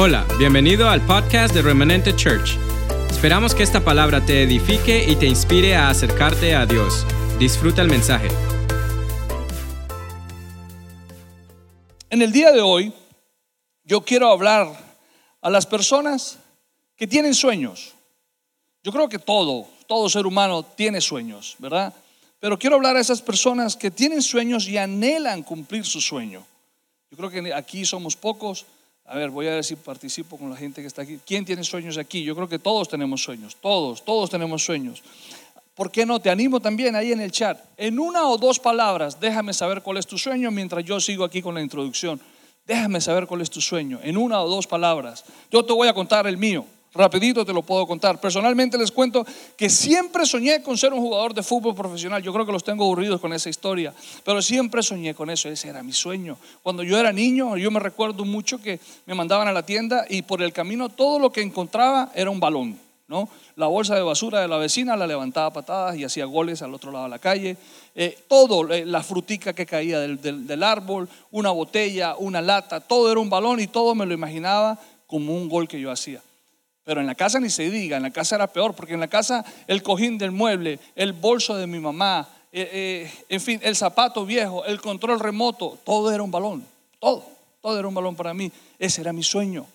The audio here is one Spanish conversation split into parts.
Hola, bienvenido al podcast de Remanente Church. Esperamos que esta palabra te edifique y te inspire a acercarte a Dios. Disfruta el mensaje. En el día de hoy, yo quiero hablar a las personas que tienen sueños. Yo creo que todo, todo ser humano tiene sueños, ¿verdad? Pero quiero hablar a esas personas que tienen sueños y anhelan cumplir su sueño. Yo creo que aquí somos pocos a ver, voy a ver si participo con la gente que está aquí. ¿Quién tiene sueños aquí? Yo creo que todos tenemos sueños, todos, todos tenemos sueños. ¿Por qué no? Te animo también ahí en el chat. En una o dos palabras, déjame saber cuál es tu sueño mientras yo sigo aquí con la introducción. Déjame saber cuál es tu sueño. En una o dos palabras. Yo te voy a contar el mío. Rapidito te lo puedo contar. Personalmente les cuento que siempre soñé con ser un jugador de fútbol profesional. Yo creo que los tengo aburridos con esa historia, pero siempre soñé con eso. Ese era mi sueño. Cuando yo era niño, yo me recuerdo mucho que me mandaban a la tienda y por el camino todo lo que encontraba era un balón. ¿no? La bolsa de basura de la vecina la levantaba a patadas y hacía goles al otro lado de la calle. Eh, todo, eh, la frutica que caía del, del árbol, una botella, una lata, todo era un balón y todo me lo imaginaba como un gol que yo hacía. Pero en la casa ni se diga, en la casa era peor, porque en la casa el cojín del mueble, el bolso de mi mamá, eh, eh, en fin, el zapato viejo, el control remoto, todo era un balón, todo, todo era un balón para mí. Ese era mi sueño.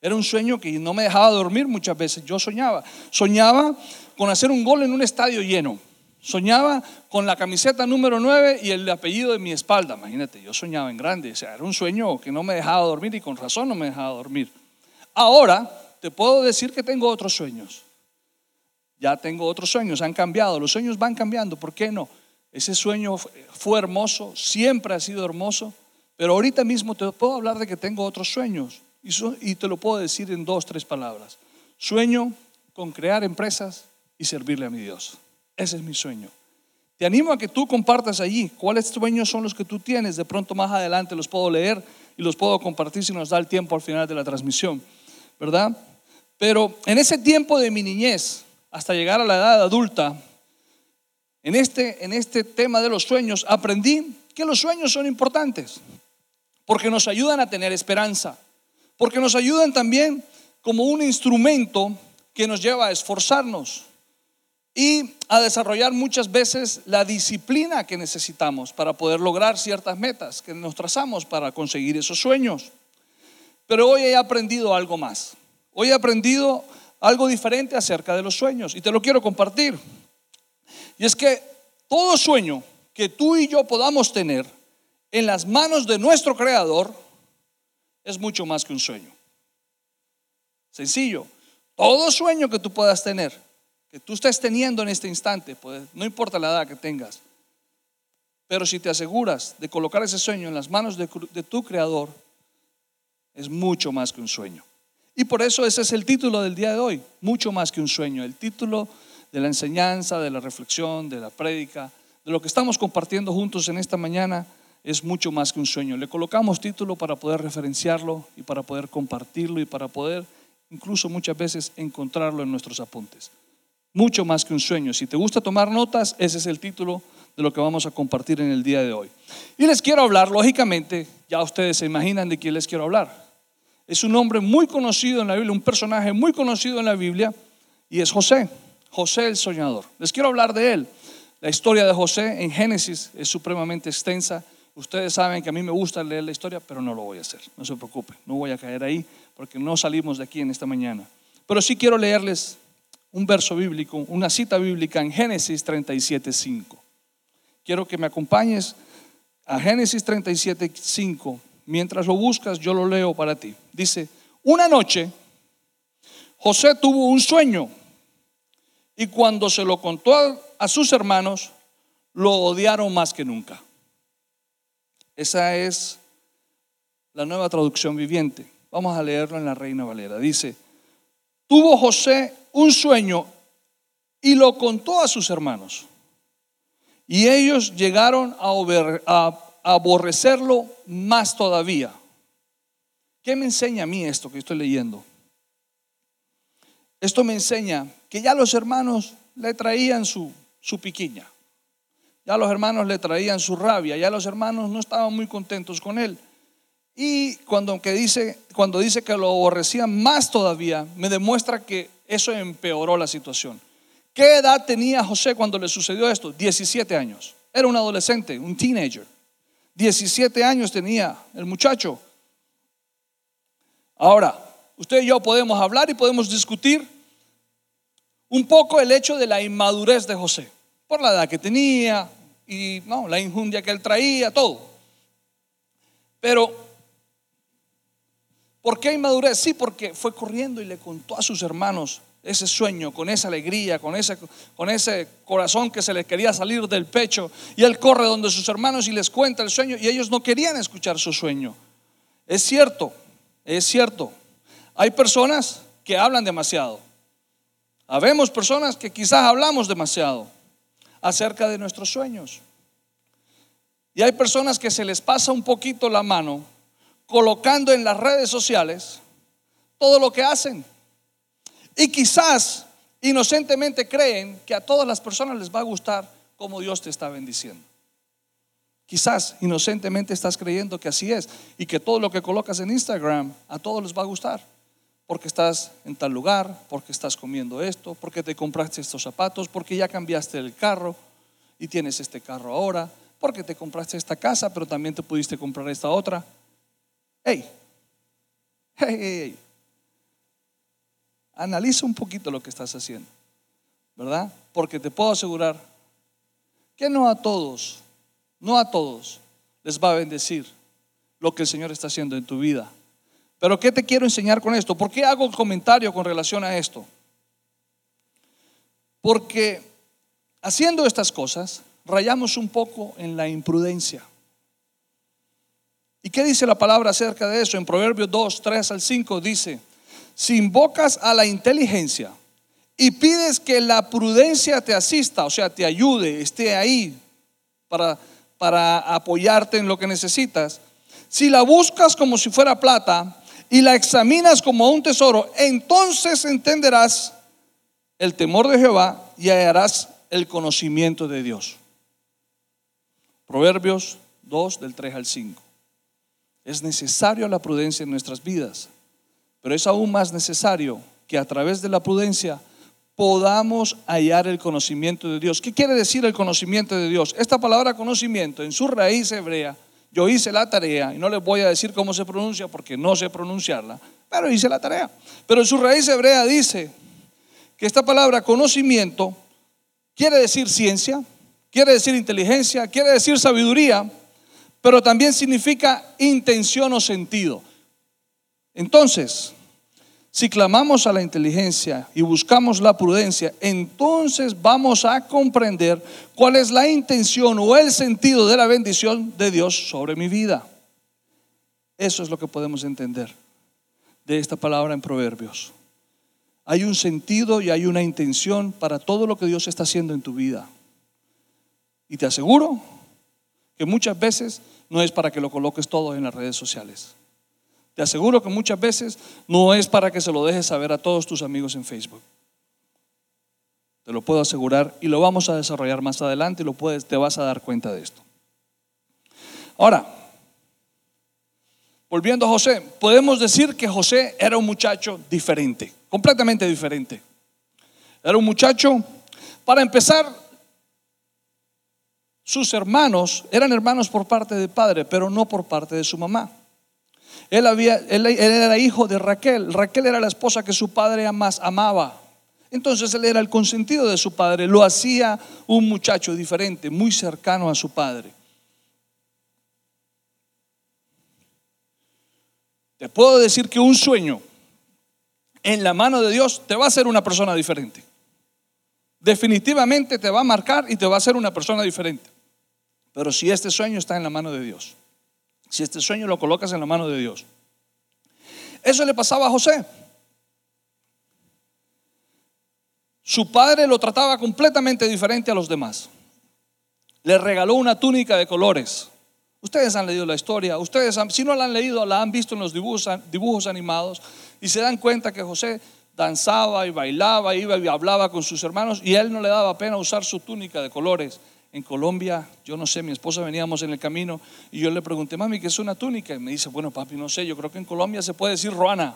Era un sueño que no me dejaba dormir muchas veces. Yo soñaba, soñaba con hacer un gol en un estadio lleno. Soñaba con la camiseta número 9 y el apellido de mi espalda. Imagínate, yo soñaba en grande. O sea, era un sueño que no me dejaba dormir y con razón no me dejaba dormir. Ahora, te puedo decir que tengo otros sueños. Ya tengo otros sueños, han cambiado, los sueños van cambiando, ¿por qué no? Ese sueño fue hermoso, siempre ha sido hermoso, pero ahorita mismo te puedo hablar de que tengo otros sueños y, te lo puedo decir en dos, tres palabras. Sueño con crear empresas y servirle a mi Dios. Ese es mi sueño. Te animo a que tú compartas allí cuáles sueños son los que tú tienes. De pronto más adelante los puedo leer y los puedo compartir si nos da el tiempo al final de la transmisión. ¿Verdad? Pero en ese tiempo de mi niñez, hasta llegar a la edad adulta, en este, en este tema de los sueños, aprendí que los sueños son importantes, porque nos ayudan a tener esperanza, porque nos ayudan también como un instrumento que nos lleva a esforzarnos y a desarrollar muchas veces la disciplina que necesitamos para poder lograr ciertas metas que nos trazamos para conseguir esos sueños. Pero hoy he aprendido algo más. Hoy he aprendido algo diferente acerca de los sueños y te lo quiero compartir. Y es que todo sueño que tú y yo podamos tener en las manos de nuestro Creador es mucho más que un sueño. Sencillo. Todo sueño que tú puedas tener, que tú estés teniendo en este instante, pues, no importa la edad que tengas, pero si te aseguras de colocar ese sueño en las manos de, de tu Creador, es mucho más que un sueño. Y por eso ese es el título del día de hoy, mucho más que un sueño, el título de la enseñanza, de la reflexión, de la prédica, de lo que estamos compartiendo juntos en esta mañana, es mucho más que un sueño. Le colocamos título para poder referenciarlo y para poder compartirlo y para poder incluso muchas veces encontrarlo en nuestros apuntes. Mucho más que un sueño. Si te gusta tomar notas, ese es el título de lo que vamos a compartir en el día de hoy. Y les quiero hablar, lógicamente, ya ustedes se imaginan de quién les quiero hablar es un hombre muy conocido en la Biblia, un personaje muy conocido en la Biblia, y es José, José el soñador. Les quiero hablar de él. La historia de José en Génesis es supremamente extensa. Ustedes saben que a mí me gusta leer la historia, pero no lo voy a hacer. No se preocupen, no voy a caer ahí porque no salimos de aquí en esta mañana. Pero sí quiero leerles un verso bíblico, una cita bíblica en Génesis 37.5. Quiero que me acompañes a Génesis 37.5 Mientras lo buscas, yo lo leo para ti. Dice, una noche José tuvo un sueño y cuando se lo contó a, sus hermanos, lo odiaron más que nunca. Esa es la nueva traducción viviente. Vamos a leerlo en la Reina Valera. Dice, tuvo José un sueño y lo contó a sus hermanos. Y ellos llegaron a, a, aborrecerlo más todavía. ¿Qué me enseña a mí esto que estoy leyendo? Esto me enseña que ya los hermanos le traían su, su piquiña, ya los hermanos le traían su rabia, ya los hermanos no estaban muy contentos con él. Y cuando, que dice, cuando dice que lo aborrecían más todavía, me demuestra que eso empeoró la situación. ¿Qué edad tenía José cuando le sucedió esto? 17 años. Era un adolescente, un teenager. 17 años tenía el muchacho. Ahora, usted y yo podemos hablar y podemos discutir un poco el hecho de la inmadurez de José, por la edad que tenía y no, la injundia que él traía, todo. Pero, ¿por qué inmadurez? Sí, porque fue corriendo y le contó a sus hermanos ese sueño, con esa alegría, con ese, con ese corazón que se le quería salir del pecho. Y él corre donde sus hermanos y les cuenta el sueño y ellos no querían escuchar su sueño. Es cierto, es cierto. Hay personas que hablan demasiado. Habemos personas que quizás hablamos demasiado acerca de nuestros sueños. Y hay personas que se les pasa un poquito la mano colocando en las redes sociales todo lo que hacen. Y quizás inocentemente creen que a todas las personas les va a gustar como Dios te está bendiciendo. Quizás inocentemente estás creyendo que así es y que todo lo que colocas en Instagram a todos les va a gustar. Porque estás en tal lugar, porque estás comiendo esto, porque te compraste estos zapatos, porque ya cambiaste el carro y tienes este carro ahora, porque te compraste esta casa, pero también te pudiste comprar esta otra. Hey, hey, hey, hey. Analiza un poquito lo que estás haciendo, ¿verdad? Porque te puedo asegurar que no a todos, no a todos les va a bendecir lo que el Señor está haciendo en tu vida. Pero ¿qué te quiero enseñar con esto? ¿Por qué hago un comentario con relación a esto? Porque haciendo estas cosas, rayamos un poco en la imprudencia. ¿Y qué dice la palabra acerca de eso? En Proverbios 2, 3 al 5 dice, si invocas a la inteligencia y pides que la prudencia te asista, o sea, te ayude, esté ahí para, para apoyarte en lo que necesitas, si la buscas como si fuera plata y la examinas como un tesoro, entonces entenderás el temor de Jehová y hallarás el conocimiento de Dios. Proverbios 2 del 3 al 5. Es necesario la prudencia en nuestras vidas. Pero es aún más necesario que a través de la prudencia podamos hallar el conocimiento de Dios. ¿Qué quiere decir el conocimiento de Dios? Esta palabra conocimiento en su raíz hebrea, yo hice la tarea y no les voy a decir cómo se pronuncia porque no sé pronunciarla, pero hice la tarea. Pero en su raíz hebrea dice que esta palabra conocimiento quiere decir ciencia, quiere decir inteligencia, quiere decir sabiduría, pero también significa intención o sentido. Entonces, si clamamos a la inteligencia y buscamos la prudencia, entonces vamos a comprender cuál es la intención o el sentido de la bendición de Dios sobre mi vida. Eso es lo que podemos entender de esta palabra en Proverbios. Hay un sentido y hay una intención para todo lo que Dios está haciendo en tu vida. Y te aseguro que muchas veces no es para que lo coloques todo en las redes sociales. Te aseguro que muchas veces no es para que se lo dejes saber a todos tus amigos en Facebook. Te lo puedo asegurar y lo vamos a desarrollar más adelante y lo puedes, te vas a dar cuenta de esto. Ahora, volviendo a José, podemos decir que José era un muchacho diferente, completamente diferente. Era un muchacho, para empezar, sus hermanos eran hermanos por parte de padre, pero no por parte de su mamá. Él, había, él, era hijo de Raquel. Raquel era la esposa que su padre más amaba. Entonces él era el consentido de su padre. Lo hacía un muchacho diferente, muy cercano a su padre. Te puedo decir que un sueño en la mano de Dios te va a hacer una persona diferente. Definitivamente te va a marcar y te va a hacer una persona diferente. Pero si este sueño está en la mano de Dios si este sueño lo colocas en la mano de Dios. Eso le pasaba a José. Su padre lo trataba completamente diferente a los demás. Le regaló una túnica de colores. Ustedes han leído la historia, ustedes si no la han leído, la han visto en los dibujos, animados y se dan cuenta que José danzaba y bailaba, iba y hablaba con sus hermanos y él no le daba pena usar su túnica de colores en Colombia, yo no sé, mi esposa veníamos en el camino y yo le pregunté, mami, ¿qué es una túnica? Y me dice, bueno, papi, no sé, yo creo que en Colombia se puede decir ruana.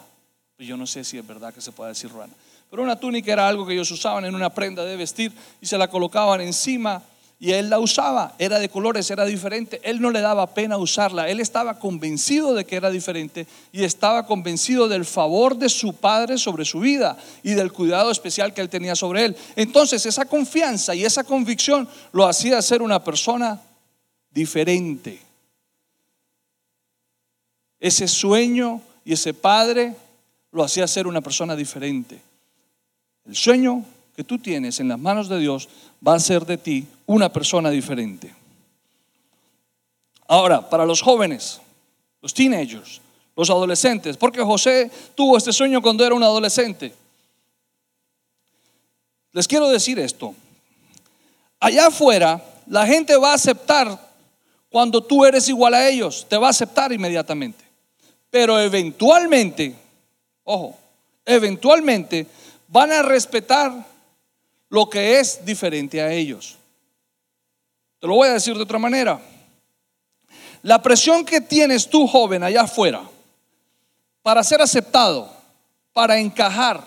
Yo no sé si es verdad que se puede decir ruana. Pero una túnica era algo que ellos usaban en una prenda de vestir y se la colocaban encima y él la usaba, era de colores, era diferente. Él no le daba pena usarla, él estaba convencido de que era diferente y estaba convencido del favor de su padre sobre su vida y del cuidado especial que él tenía sobre él. Entonces esa confianza y esa convicción lo hacía ser una persona diferente. Ese sueño y ese padre lo hacía ser una persona diferente. El sueño que tú tienes en las manos de Dios va a ser de ti una persona diferente. Ahora, para los jóvenes, los teenagers, los adolescentes, porque José tuvo este sueño cuando era un adolescente. Les quiero decir esto. Allá afuera, la gente va a aceptar cuando tú eres igual a ellos, te va a aceptar inmediatamente. Pero eventualmente, ojo, eventualmente van a respetar lo que es diferente a ellos. Te lo voy a decir de otra manera. La presión que tienes tú, joven, allá afuera, para ser aceptado, para encajar,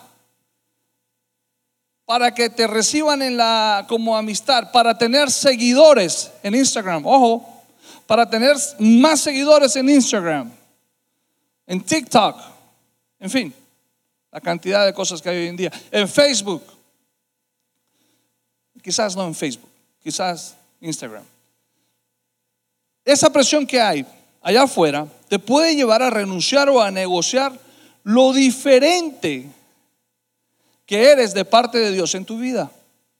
para que te reciban en la como amistad, para tener seguidores en Instagram, ojo, para tener más seguidores en Instagram, en TikTok, en fin, la cantidad de cosas que hay hoy en día, en Facebook Quizás no en Facebook, quizás Instagram. Esa presión que hay allá afuera te puede llevar a renunciar o a negociar lo diferente que eres de parte de Dios en tu vida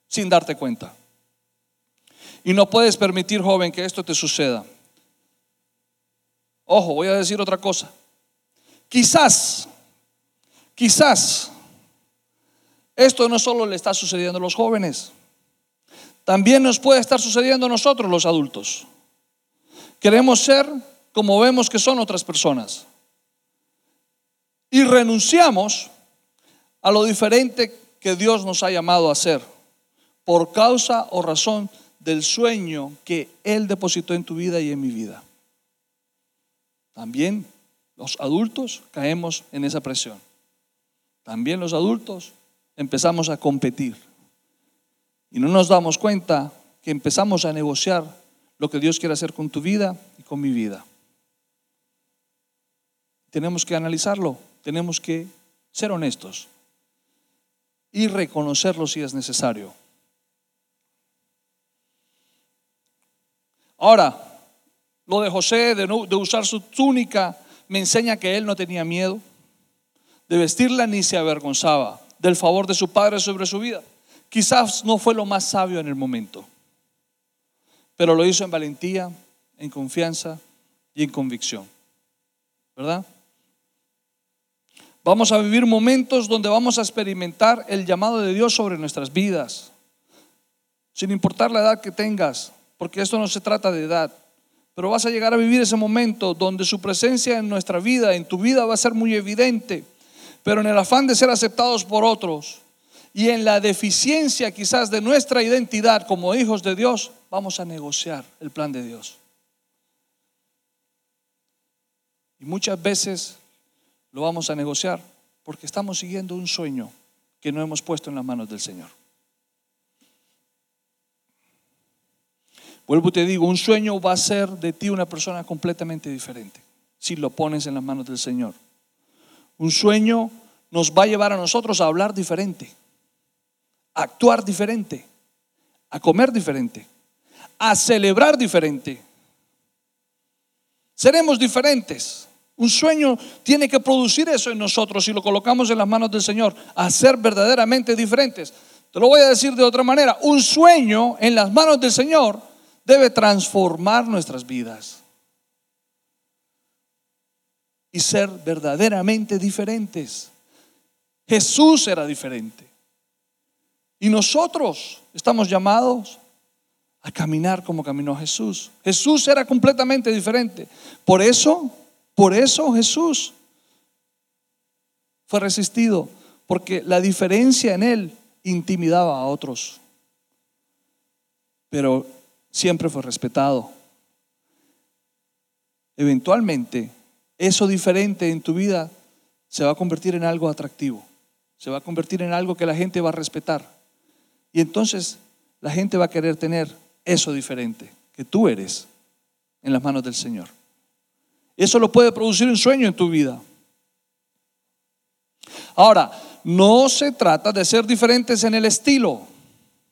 sin darte cuenta. Y no puedes permitir, joven, que esto te suceda. Ojo, voy a decir otra cosa. Quizás, quizás, esto no solo le está sucediendo a los jóvenes también nos puede estar sucediendo a nosotros los adultos. Queremos ser como vemos que son otras personas. Y renunciamos a lo diferente que Dios nos ha llamado a hacer por causa o razón del sueño que Él depositó en tu vida y en mi vida. También los adultos caemos en esa presión. También los adultos empezamos a competir. Y no nos damos cuenta que empezamos a negociar lo que Dios quiere hacer con tu vida y con mi vida. Tenemos que analizarlo, tenemos que ser honestos y reconocerlo si es necesario. Ahora, lo de José de, de usar su túnica me enseña que él no tenía miedo de vestirla ni se avergonzaba del favor de su padre sobre su vida. Quizás no fue lo más sabio en el momento, pero lo hizo en valentía, en confianza y en convicción. ¿Verdad? Vamos a vivir momentos donde vamos a experimentar el llamado de Dios sobre nuestras vidas, sin importar la edad que tengas, porque esto no se trata de edad, pero vas a llegar a vivir ese momento donde su presencia en nuestra vida, en tu vida, va a ser muy evidente, pero en el afán de ser aceptados por otros, y en la deficiencia quizás de nuestra identidad como hijos de Dios, vamos a negociar el plan de Dios. Y muchas veces lo vamos a negociar porque estamos siguiendo un sueño que no hemos puesto en las manos del Señor. Vuelvo y te digo, un sueño va a ser de ti una persona completamente diferente si lo pones en las manos del Señor. Un sueño nos va a llevar a nosotros a hablar diferente a actuar diferente, a comer diferente, a celebrar diferente. Seremos diferentes. Un sueño tiene que producir eso en nosotros si lo colocamos en las manos del Señor, a ser verdaderamente diferentes. Te lo voy a decir de otra manera. Un sueño en las manos del Señor debe transformar nuestras vidas y ser verdaderamente diferentes. Jesús era diferente. Y nosotros estamos llamados a caminar como caminó Jesús. Jesús era completamente diferente. Por eso, por eso Jesús fue resistido, porque la diferencia en él intimidaba a otros. Pero siempre fue respetado. Eventualmente, eso diferente en tu vida se va a convertir en algo atractivo, se va a convertir en algo que la gente va a respetar. Y entonces la gente va a querer tener eso diferente que tú eres en las manos del Señor. Eso lo puede producir un sueño en tu vida. Ahora, no se trata de ser diferentes en el estilo,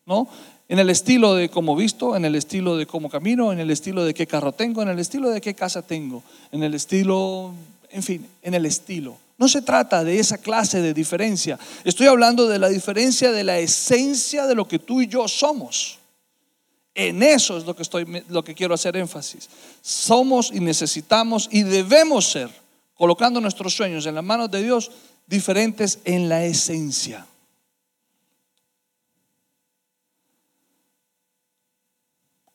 ¿no? En el estilo de cómo visto, en el estilo de cómo camino, en el estilo de qué carro tengo, en el estilo de qué casa tengo, en el estilo, en fin, en el estilo. No se trata de esa clase de diferencia. Estoy hablando de la diferencia de la esencia de lo que tú y yo somos. En eso es lo que, estoy, lo que quiero hacer énfasis. Somos y necesitamos y debemos ser, colocando nuestros sueños en las manos de Dios, diferentes en la esencia.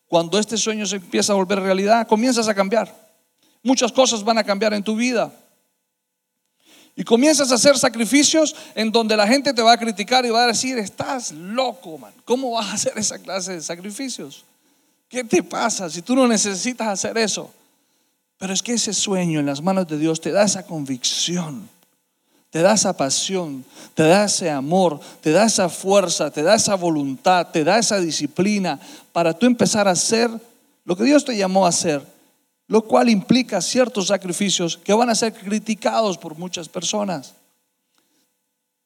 Cuando este sueño se empieza a volver realidad, comienzas a cambiar. Muchas cosas van a cambiar en tu vida. Y comienzas a hacer sacrificios en donde la gente te va a criticar y va a decir, estás loco, man. ¿Cómo vas a hacer esa clase de sacrificios? ¿Qué te pasa si tú no necesitas hacer eso? Pero es que ese sueño en las manos de Dios te da esa convicción, te da esa pasión, te da ese amor, te da esa fuerza, te da esa voluntad, te da esa disciplina para tú empezar a hacer lo que Dios te llamó a hacer lo cual implica ciertos sacrificios que van a ser criticados por muchas personas.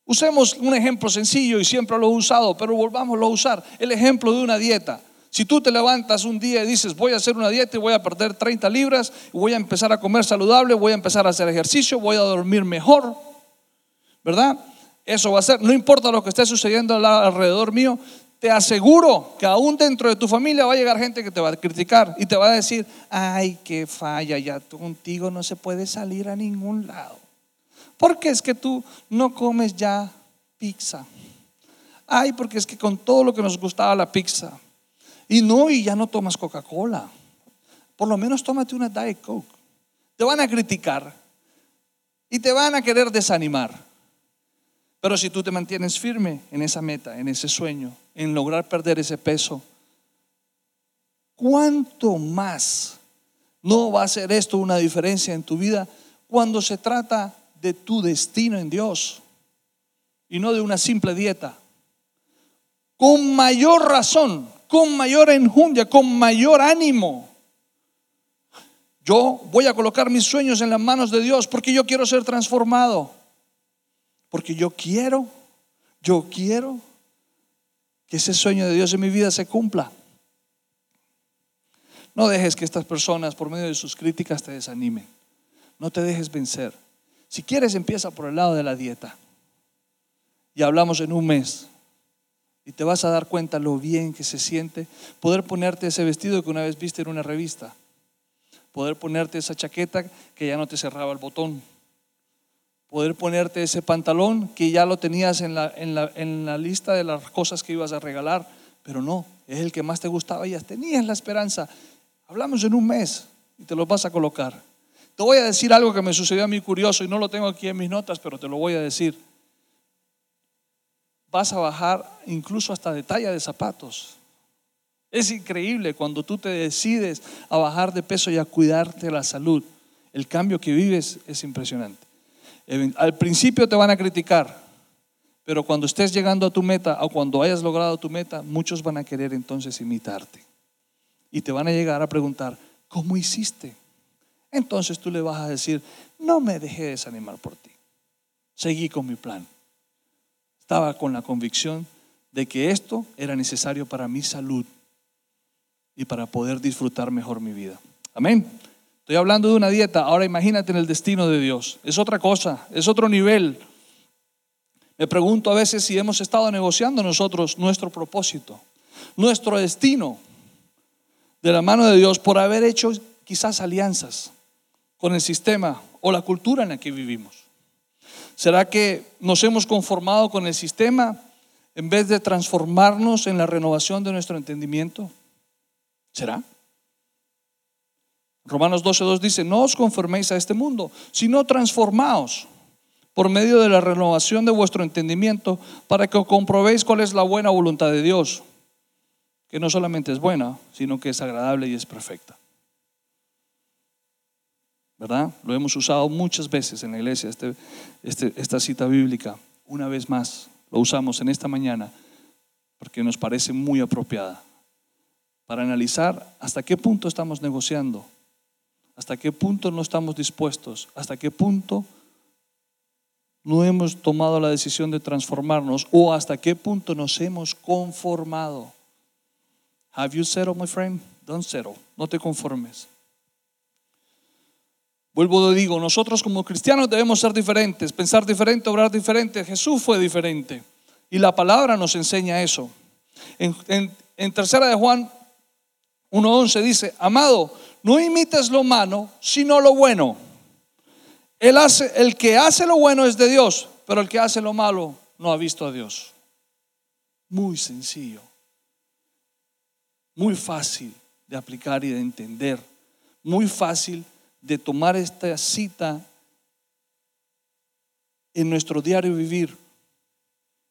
Usemos un ejemplo sencillo y siempre lo he usado, pero volvámoslo a usar, el ejemplo de una dieta. Si tú te levantas un día y dices, voy a hacer una dieta y voy a perder 30 libras, voy a empezar a comer saludable, voy a empezar a hacer ejercicio, voy a dormir mejor, ¿verdad? Eso va a ser, no importa lo que esté sucediendo alrededor mío, te aseguro que aún dentro de tu familia va a llegar gente que te va a criticar y te va a decir, ay, qué falla, ya contigo no se puede salir a ningún lado. Porque es que tú no comes ya pizza. Ay, porque es que con todo lo que nos gustaba la pizza. Y no, y ya no tomas Coca-Cola. Por lo menos tómate una Diet Coke. Te van a criticar y te van a querer desanimar. Pero si tú te mantienes firme en esa meta, en ese sueño, en lograr perder ese peso, ¿cuánto más no va a ser esto una diferencia en tu vida cuando se trata de tu destino en Dios y no de una simple dieta? Con mayor razón, con mayor enjundia, con mayor ánimo. Yo voy a colocar mis sueños en las manos de Dios porque yo quiero ser transformado. Porque yo quiero, yo quiero que ese sueño de Dios en mi vida se cumpla. No dejes que estas personas por medio de sus críticas te desanimen. No te dejes vencer. Si quieres, empieza por el lado de la dieta. Y hablamos en un mes. Y te vas a dar cuenta lo bien que se siente poder ponerte ese vestido que una vez viste en una revista. Poder ponerte esa chaqueta que ya no te cerraba el botón poder ponerte ese pantalón que ya lo tenías en la, en la, en la lista de las cosas que ibas a regalar, pero no, es el que más te gustaba y ya tenías la esperanza. Hablamos en un mes y te lo vas a colocar. Te voy a decir algo que me sucedió a mí curioso y no lo tengo aquí en mis notas, pero te lo voy a decir. Vas a bajar incluso hasta de talla de zapatos. Es increíble cuando tú te decides a bajar de peso y a cuidarte la salud. El cambio que vives es impresionante. Al principio te van a criticar, pero cuando estés llegando a tu meta o cuando hayas logrado tu meta, muchos van a querer entonces imitarte. Y te van a llegar a preguntar, ¿cómo hiciste? Entonces tú le vas a decir, no me dejé desanimar por ti. Seguí con mi plan. Estaba con la convicción de que esto era necesario para mi salud y para poder disfrutar mejor mi vida. Amén. Estoy hablando de una dieta, ahora imagínate en el destino de Dios. Es otra cosa, es otro nivel. Me pregunto a veces si hemos estado negociando nosotros nuestro propósito, nuestro destino de la mano de Dios por haber hecho quizás alianzas con el sistema o la cultura en la que vivimos. ¿Será que nos hemos conformado con el sistema en vez de transformarnos en la renovación de nuestro entendimiento? ¿Será? Romanos 12.2 dice, no os conforméis a este mundo, sino transformaos por medio de la renovación de vuestro entendimiento para que comprobéis cuál es la buena voluntad de Dios, que no solamente es buena, sino que es agradable y es perfecta. ¿Verdad? Lo hemos usado muchas veces en la iglesia, este, este, esta cita bíblica. Una vez más, lo usamos en esta mañana porque nos parece muy apropiada para analizar hasta qué punto estamos negociando, hasta qué punto no estamos dispuestos, hasta qué punto no hemos tomado la decisión de transformarnos o hasta qué punto nos hemos conformado. Have you settled, my friend? Don't settle. No te conformes. Vuelvo y digo, nosotros como cristianos debemos ser diferentes, pensar diferente, obrar diferente. Jesús fue diferente. Y la palabra nos enseña eso. En, en tercera de Juan 1.11 dice, amado, no imites lo malo, sino lo bueno. Él hace, el que hace lo bueno es de Dios, pero el que hace lo malo no ha visto a Dios. Muy sencillo, muy fácil de aplicar y de entender, muy fácil de tomar esta cita en nuestro diario vivir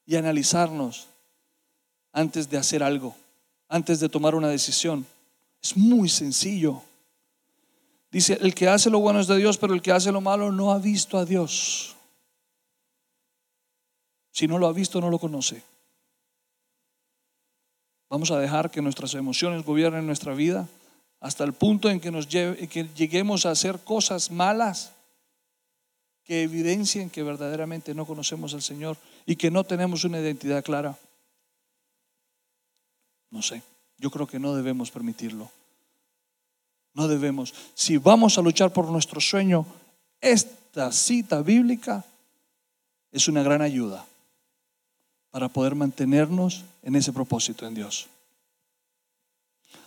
y analizarnos antes de hacer algo, antes de tomar una decisión. Es muy sencillo. Dice, el que hace lo bueno es de Dios, pero el que hace lo malo no ha visto a Dios. Si no lo ha visto, no lo conoce. Vamos a dejar que nuestras emociones gobiernen nuestra vida hasta el punto en que, nos que lleguemos a hacer cosas malas que evidencien que verdaderamente no conocemos al Señor y que no tenemos una identidad clara. No sé, yo creo que no debemos permitirlo. No debemos. Si vamos a luchar por nuestro sueño, esta cita bíblica es una gran ayuda para poder mantenernos en ese propósito en Dios.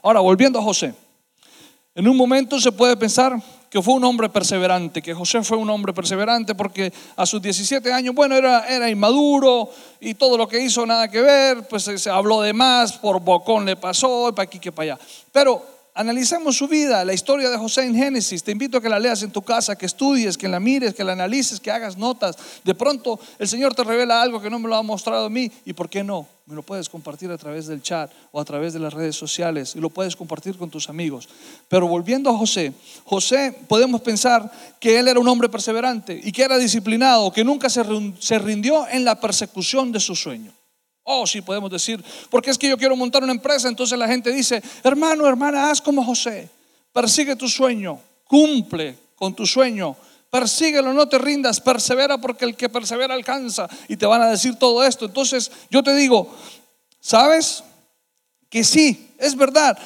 Ahora, volviendo a José. En un momento se puede pensar que fue un hombre perseverante, que José fue un hombre perseverante porque a sus 17 años, bueno, era, era inmaduro y todo lo que hizo nada que ver, pues se habló de más, por bocón le pasó, para aquí que para allá. Pero analicemos su vida, la historia de José en Génesis. Te invito a que la leas en tu casa, que estudies, que la mires, que la analices, que hagas notas. De pronto el Señor te revela algo que no me lo ha mostrado a mí. ¿Y por qué no? Me lo puedes compartir a través del chat o a través de las redes sociales y lo puedes compartir con tus amigos. Pero volviendo a José, José podemos pensar que él era un hombre perseverante y que era disciplinado, que nunca se rindió en la persecución de su sueño. Oh, sí, podemos decir, porque es que yo quiero montar una empresa, entonces la gente dice, hermano, hermana, haz como José, persigue tu sueño, cumple con tu sueño, persíguelo, no te rindas, persevera porque el que persevera alcanza y te van a decir todo esto. Entonces yo te digo, ¿sabes? Que sí, es verdad.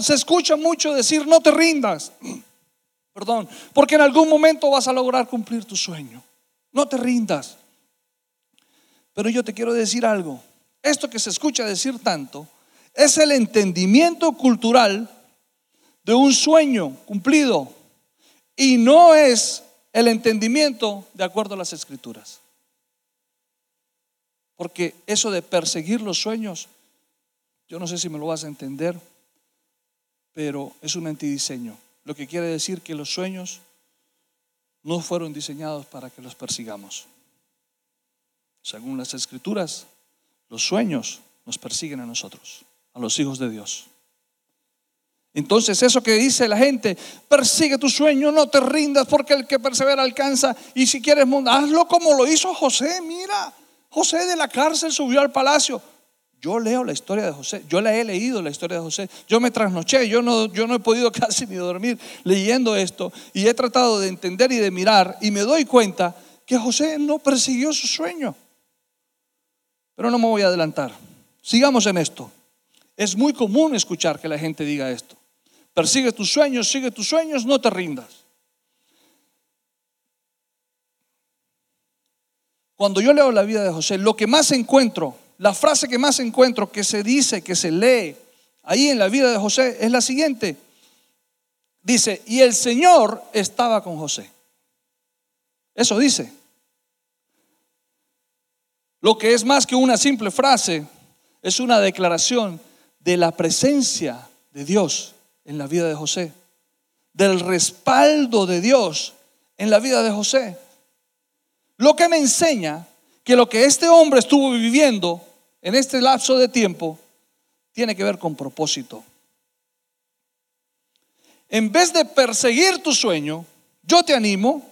se escucha mucho decir, no te rindas. Perdón, porque en algún momento vas a lograr cumplir tu sueño. No te rindas. Pero yo te quiero decir algo. Esto que se escucha decir tanto es el entendimiento cultural de un sueño cumplido y no es el entendimiento de acuerdo a las escrituras. Porque eso de perseguir los sueños, yo no sé si me lo vas a entender, pero es un antidiseño. Lo que quiere decir que los sueños no fueron diseñados para que los persigamos. Según las escrituras, los sueños nos persiguen a nosotros, a los hijos de Dios. Entonces eso que dice la gente, persigue tu sueño, no te rindas porque el que persevera alcanza. Y si quieres, hazlo como lo hizo José. Mira, José de la cárcel subió al palacio. Yo leo la historia de José, yo la he leído la historia de José. Yo me trasnoché, yo no, yo no he podido casi ni dormir leyendo esto. Y he tratado de entender y de mirar y me doy cuenta que José no persiguió su sueño. Pero no me voy a adelantar. Sigamos en esto. Es muy común escuchar que la gente diga esto. Persigue tus sueños, sigue tus sueños, no te rindas. Cuando yo leo la vida de José, lo que más encuentro, la frase que más encuentro que se dice, que se lee ahí en la vida de José es la siguiente. Dice, y el Señor estaba con José. Eso dice. Lo que es más que una simple frase, es una declaración de la presencia de Dios en la vida de José, del respaldo de Dios en la vida de José. Lo que me enseña que lo que este hombre estuvo viviendo en este lapso de tiempo tiene que ver con propósito. En vez de perseguir tu sueño, yo te animo,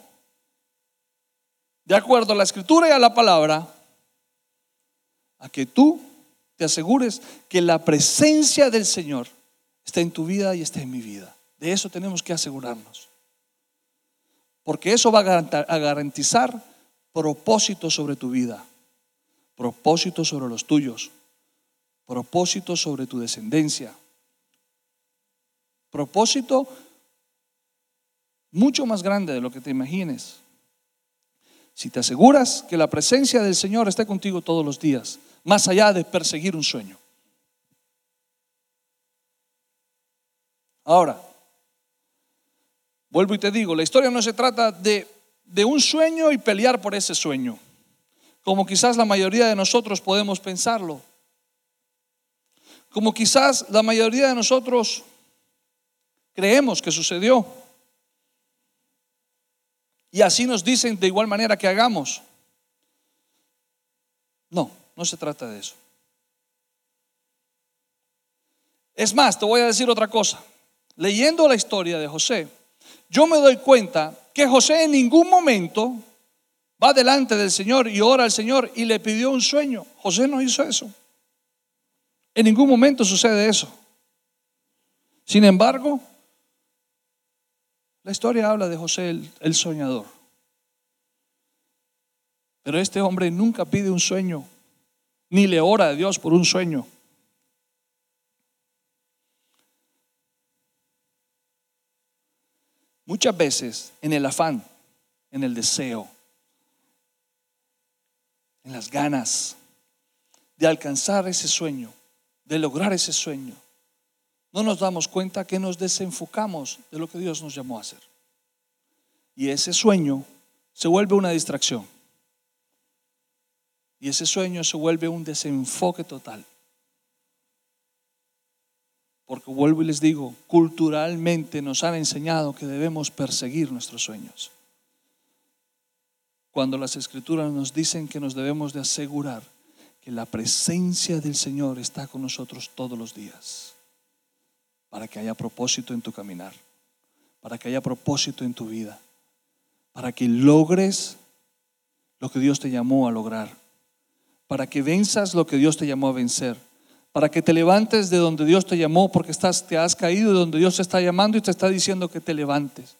de acuerdo a la escritura y a la palabra, a que tú te asegures que la presencia del Señor está en tu vida y está en mi vida. De eso tenemos que asegurarnos. Porque eso va a garantizar propósito sobre tu vida, propósito sobre los tuyos, propósito sobre tu descendencia, propósito mucho más grande de lo que te imagines. Si te aseguras que la presencia del Señor esté contigo todos los días, más allá de perseguir un sueño. Ahora, vuelvo y te digo, la historia no se trata de, de un sueño y pelear por ese sueño, como quizás la mayoría de nosotros podemos pensarlo, como quizás la mayoría de nosotros creemos que sucedió. Y así nos dicen de igual manera que hagamos. No, no se trata de eso. Es más, te voy a decir otra cosa. Leyendo la historia de José, yo me doy cuenta que José en ningún momento va delante del Señor y ora al Señor y le pidió un sueño. José no hizo eso. En ningún momento sucede eso. Sin embargo, la historia habla de José el, soñador. Pero este hombre nunca pide un sueño, ni le ora a Dios por un sueño. Muchas veces en el afán, en el deseo, en las ganas de alcanzar ese sueño, de lograr ese sueño, no nos damos cuenta que nos desenfocamos de lo que Dios nos llamó a hacer. Y ese sueño se vuelve una distracción. Y ese sueño se vuelve un desenfoque total. Porque vuelvo y les digo, culturalmente nos han enseñado que debemos perseguir nuestros sueños. Cuando las escrituras nos dicen que nos debemos de asegurar que la presencia del Señor está con nosotros todos los días para que haya propósito en tu caminar, para que haya propósito en tu vida, para que logres lo que Dios te llamó a lograr, para que venzas lo que Dios te llamó a vencer, para que te levantes de donde Dios te llamó, porque estás, te has caído de donde Dios te está llamando y te está diciendo que te levantes.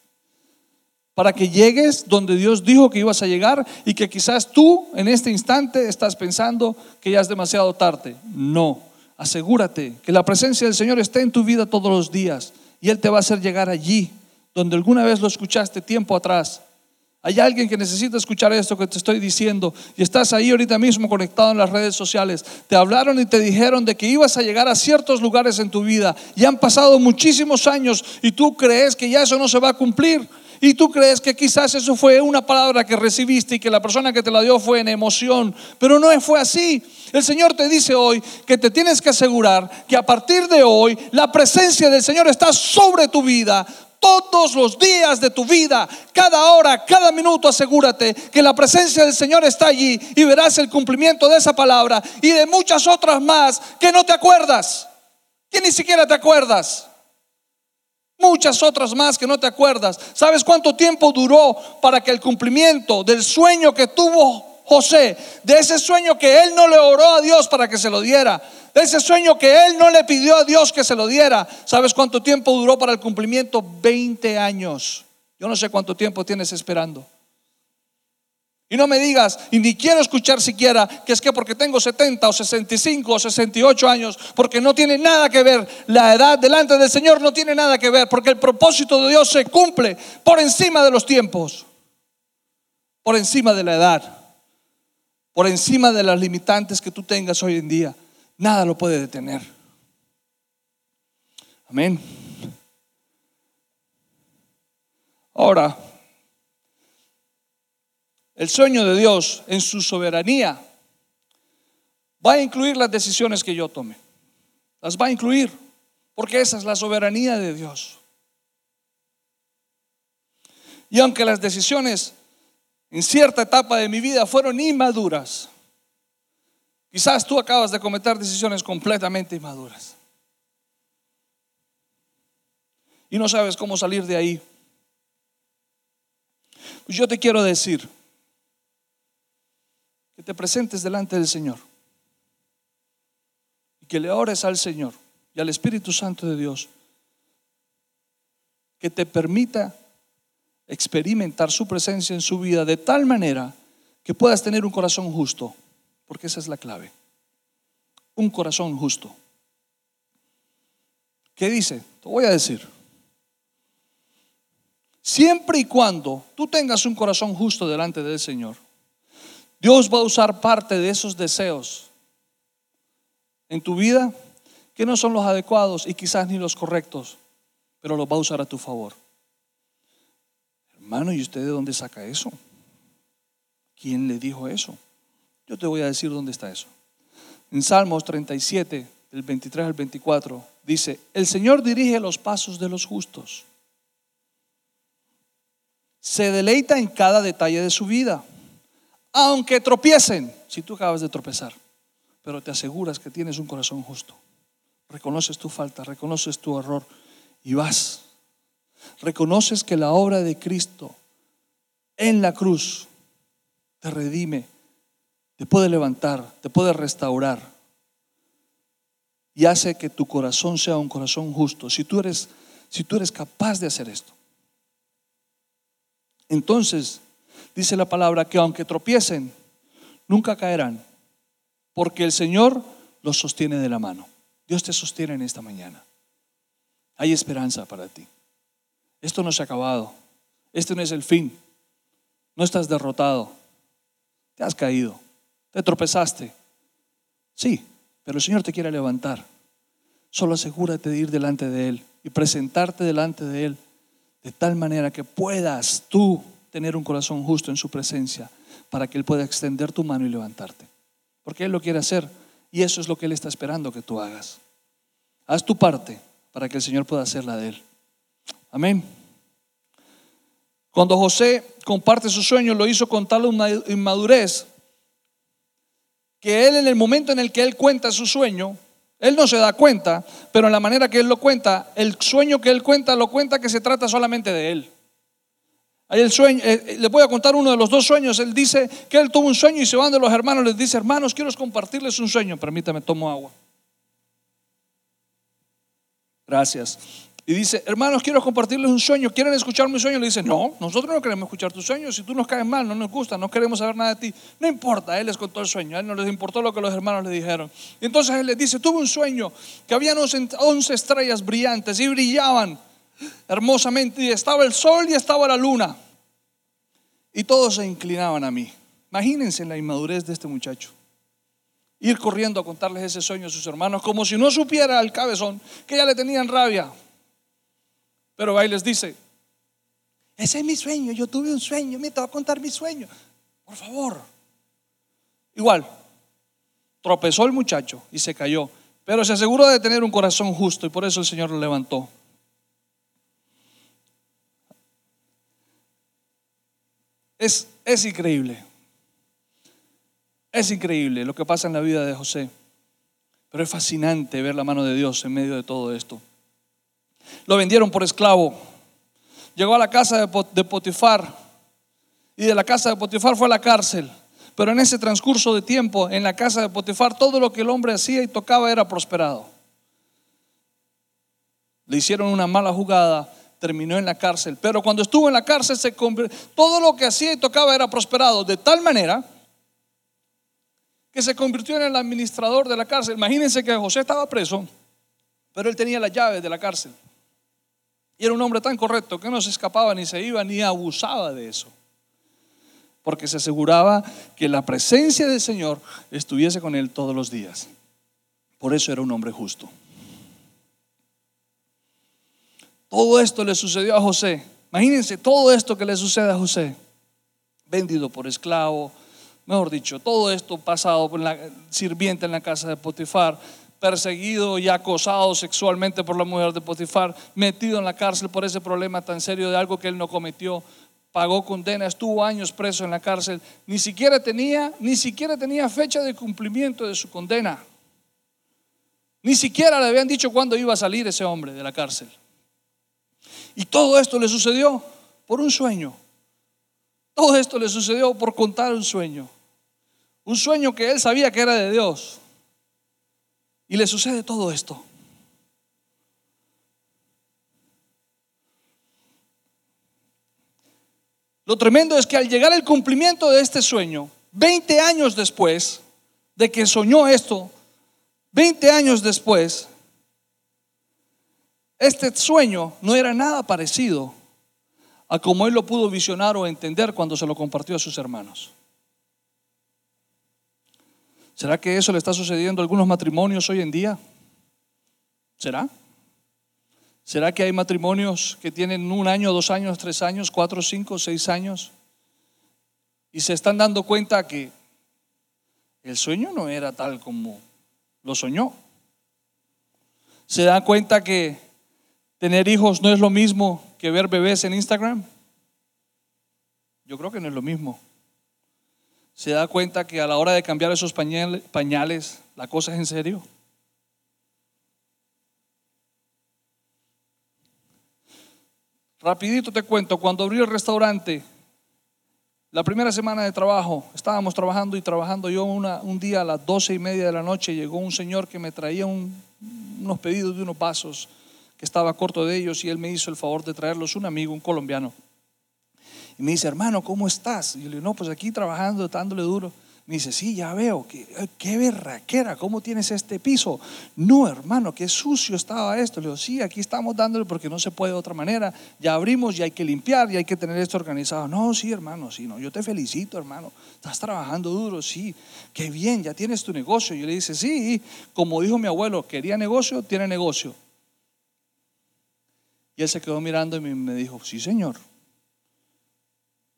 Para que llegues donde Dios dijo que ibas a llegar y que quizás tú en este instante estás pensando que ya es demasiado tarde. No, asegúrate que la presencia del Señor esté en tu vida todos los días y Él te va a hacer llegar allí donde alguna vez lo escuchaste tiempo atrás. Hay alguien que necesita escuchar esto que te estoy diciendo y estás ahí ahorita mismo conectado en las redes sociales. Te hablaron y te dijeron de que ibas a llegar a ciertos lugares en tu vida y han pasado muchísimos años y tú crees que ya eso no se va a cumplir. Y tú crees que quizás eso fue una palabra que recibiste y que la persona que te la dio fue en emoción, pero no fue así. El Señor te dice hoy que te tienes que asegurar que a partir de hoy la presencia del Señor está sobre tu vida. Todos los días de tu vida, cada hora, cada minuto, asegúrate que la presencia del Señor está allí y verás el cumplimiento de esa palabra y de muchas otras más que no te acuerdas, que ni siquiera te acuerdas. Muchas otras más que no te acuerdas. ¿Sabes cuánto tiempo duró para que el cumplimiento del sueño que tuvo José, de ese sueño que él no le oró a Dios para que se lo diera, de ese sueño que él no le pidió a Dios que se lo diera, ¿sabes cuánto tiempo duró para el cumplimiento? 20 años. Yo no sé cuánto tiempo tienes esperando. Y no me digas, y ni quiero escuchar siquiera, que es que porque tengo 70 o 65 o 68 años, porque no tiene nada que ver, la edad delante del Señor no tiene nada que ver, porque el propósito de Dios se cumple por encima de los tiempos, por encima de la edad, por encima de las limitantes que tú tengas hoy en día. Nada lo puede detener. Amén. Ahora, el sueño de Dios en su soberanía va a incluir las decisiones que yo tome. Las va a incluir, porque esa es la soberanía de Dios. Y aunque las decisiones en cierta etapa de mi vida fueron inmaduras. Quizás tú acabas de cometer decisiones completamente inmaduras. Y no sabes cómo salir de ahí. Pues yo te quiero decir que te presentes delante del Señor y que le ores al Señor y al Espíritu Santo de Dios que te permita experimentar su presencia en su vida de tal manera que puedas tener un corazón justo, porque esa es la clave. Un corazón justo. ¿Qué dice? Te voy a decir. Siempre y cuando tú tengas un corazón justo delante del Señor, Dios va a usar parte de esos deseos en tu vida que no son los adecuados y quizás ni los correctos, pero los va a usar a tu favor. Hermano, ¿y usted de dónde saca eso? ¿Quién le dijo eso? Yo te voy a decir dónde está eso. En Salmos 37, del 23 al 24, dice, el Señor dirige los pasos de los justos. Se deleita en cada detalle de su vida, aunque tropiecen, si tú acabas de tropezar, pero te aseguras que tienes un corazón justo. Reconoces tu falta, reconoces tu error y vas. Reconoces que la obra de Cristo en la cruz te redime, te puede levantar, te puede restaurar y hace que tu corazón sea un corazón justo. Si tú eres, si tú eres capaz de hacer esto, entonces dice la palabra que aunque tropiecen, nunca caerán, porque el Señor los sostiene de la mano. Dios te sostiene en esta mañana. Hay esperanza para ti. Esto no se ha acabado. Este no es el fin. No estás derrotado. Te has caído, te tropezaste. Sí, pero el Señor te quiere levantar. Solo asegúrate de ir delante de Él y presentarte delante de Él de tal manera que puedas tú tener un corazón justo en su presencia para que Él pueda extender tu mano y levantarte. Porque Él lo quiere hacer y eso es lo que Él está esperando que tú hagas. Haz tu parte para que el Señor pueda hacer la de Él. Amén. Cuando José comparte su sueño, lo hizo con tal inmadurez que él en el momento en el que él cuenta su sueño, él no se da cuenta, pero en la manera que él lo cuenta, el sueño que él cuenta lo cuenta que se trata solamente de él. Ahí el sueño, eh, eh, voy a contar uno de los dos sueños. Él dice que él tuvo un sueño y se van de los hermanos, les dice, hermanos, quiero compartirles un sueño. Permítame, tomo agua. Gracias. Y dice, hermanos, quiero compartirles un sueño. ¿Quieren escuchar mi sueño? Le dice, no, nosotros no queremos escuchar tu sueño. Si tú nos caes mal, no nos gusta, no queremos saber nada de ti. No importa, él les contó el sueño. A él no les importó lo que los hermanos le dijeron. Y entonces él les dice, tuve un sueño que había 11 estrellas brillantes y brillaban hermosamente. Y estaba el sol y estaba la luna. Y todos se inclinaban a mí. Imagínense la inmadurez de este muchacho ir corriendo a contarles ese sueño a sus hermanos, como si no supiera al cabezón que ya le tenían rabia. Pero ahí les dice, ese es mi sueño, yo tuve un sueño, me te voy a contar mi sueño. Por favor. Igual, tropezó el muchacho y se cayó, pero se aseguró de tener un corazón justo y por eso el Señor lo levantó. Es, es increíble. Es increíble lo que pasa en la vida de José. Pero es fascinante ver la mano de Dios en medio de todo esto. Lo vendieron por esclavo. Llegó a la casa de Potifar y de la casa de Potifar fue a la cárcel. Pero en ese transcurso de tiempo, en la casa de Potifar, todo lo que el hombre hacía y tocaba era prosperado. Le hicieron una mala jugada, terminó en la cárcel. Pero cuando estuvo en la cárcel, todo lo que hacía y tocaba era prosperado. De tal manera que se convirtió en el administrador de la cárcel. Imagínense que José estaba preso, pero él tenía las llaves de la cárcel. Y era un hombre tan correcto que no se escapaba ni se iba ni abusaba de eso. Porque se aseguraba que la presencia del Señor estuviese con él todos los días. Por eso era un hombre justo. Todo esto le sucedió a José. Imagínense todo esto que le sucede a José. Vendido por esclavo, mejor dicho, todo esto pasado por la sirviente en la casa de Potifar, perseguido y acosado sexualmente por la mujer de Potifar, metido en la cárcel por ese problema tan serio de algo que él no cometió, pagó condena, estuvo años preso en la cárcel, ni siquiera tenía, ni siquiera tenía fecha de cumplimiento de su condena. Ni siquiera le habían dicho cuándo iba a salir ese hombre de la cárcel. Y todo esto le sucedió por un sueño. Todo esto le sucedió por contar un sueño. Un sueño que él sabía que era de Dios. Y le sucede todo esto. Lo tremendo es que al llegar el cumplimiento de este sueño, 20 años después de que soñó esto, 20 años después, este sueño no era nada parecido a como él lo pudo visionar o entender cuando se lo compartió a sus hermanos. ¿Será que eso le está sucediendo a algunos matrimonios hoy en día? ¿Será? ¿Será que hay matrimonios que tienen un año, dos años, tres años, cuatro, cinco, seis años? Y se están dando cuenta que el sueño no era tal como lo soñó. Se dan cuenta que tener hijos no es lo mismo que ver bebés en Instagram. Yo creo que no es lo mismo. Se da cuenta que a la hora de cambiar esos pañales, la cosa es en serio. Rapidito te cuento, cuando abrí el restaurante, la primera semana de trabajo, estábamos trabajando y trabajando. Yo un día a las doce y media de la noche llegó un señor que me traía unos pedidos de unos vasos que estaba corto de ellos y él me hizo el favor de traerlos, un amigo, un colombiano. Y me dice, hermano, ¿cómo estás? Y yo le digo, no, pues aquí trabajando, dándole duro. Me dice, sí, ya veo, qué, qué berraquera, ¿cómo tienes este piso? No, hermano, qué sucio estaba esto. Le digo, sí, aquí estamos dándole porque no se puede de otra manera. Ya abrimos y hay que limpiar y hay que tener esto organizado. No, sí, hermano, sí, no, yo te felicito, hermano. Estás trabajando duro, sí, qué bien, ya tienes tu negocio. Y yo le dice, sí, como dijo mi abuelo, quería negocio, tiene negocio. Y él se quedó mirando y me dijo, sí, señor.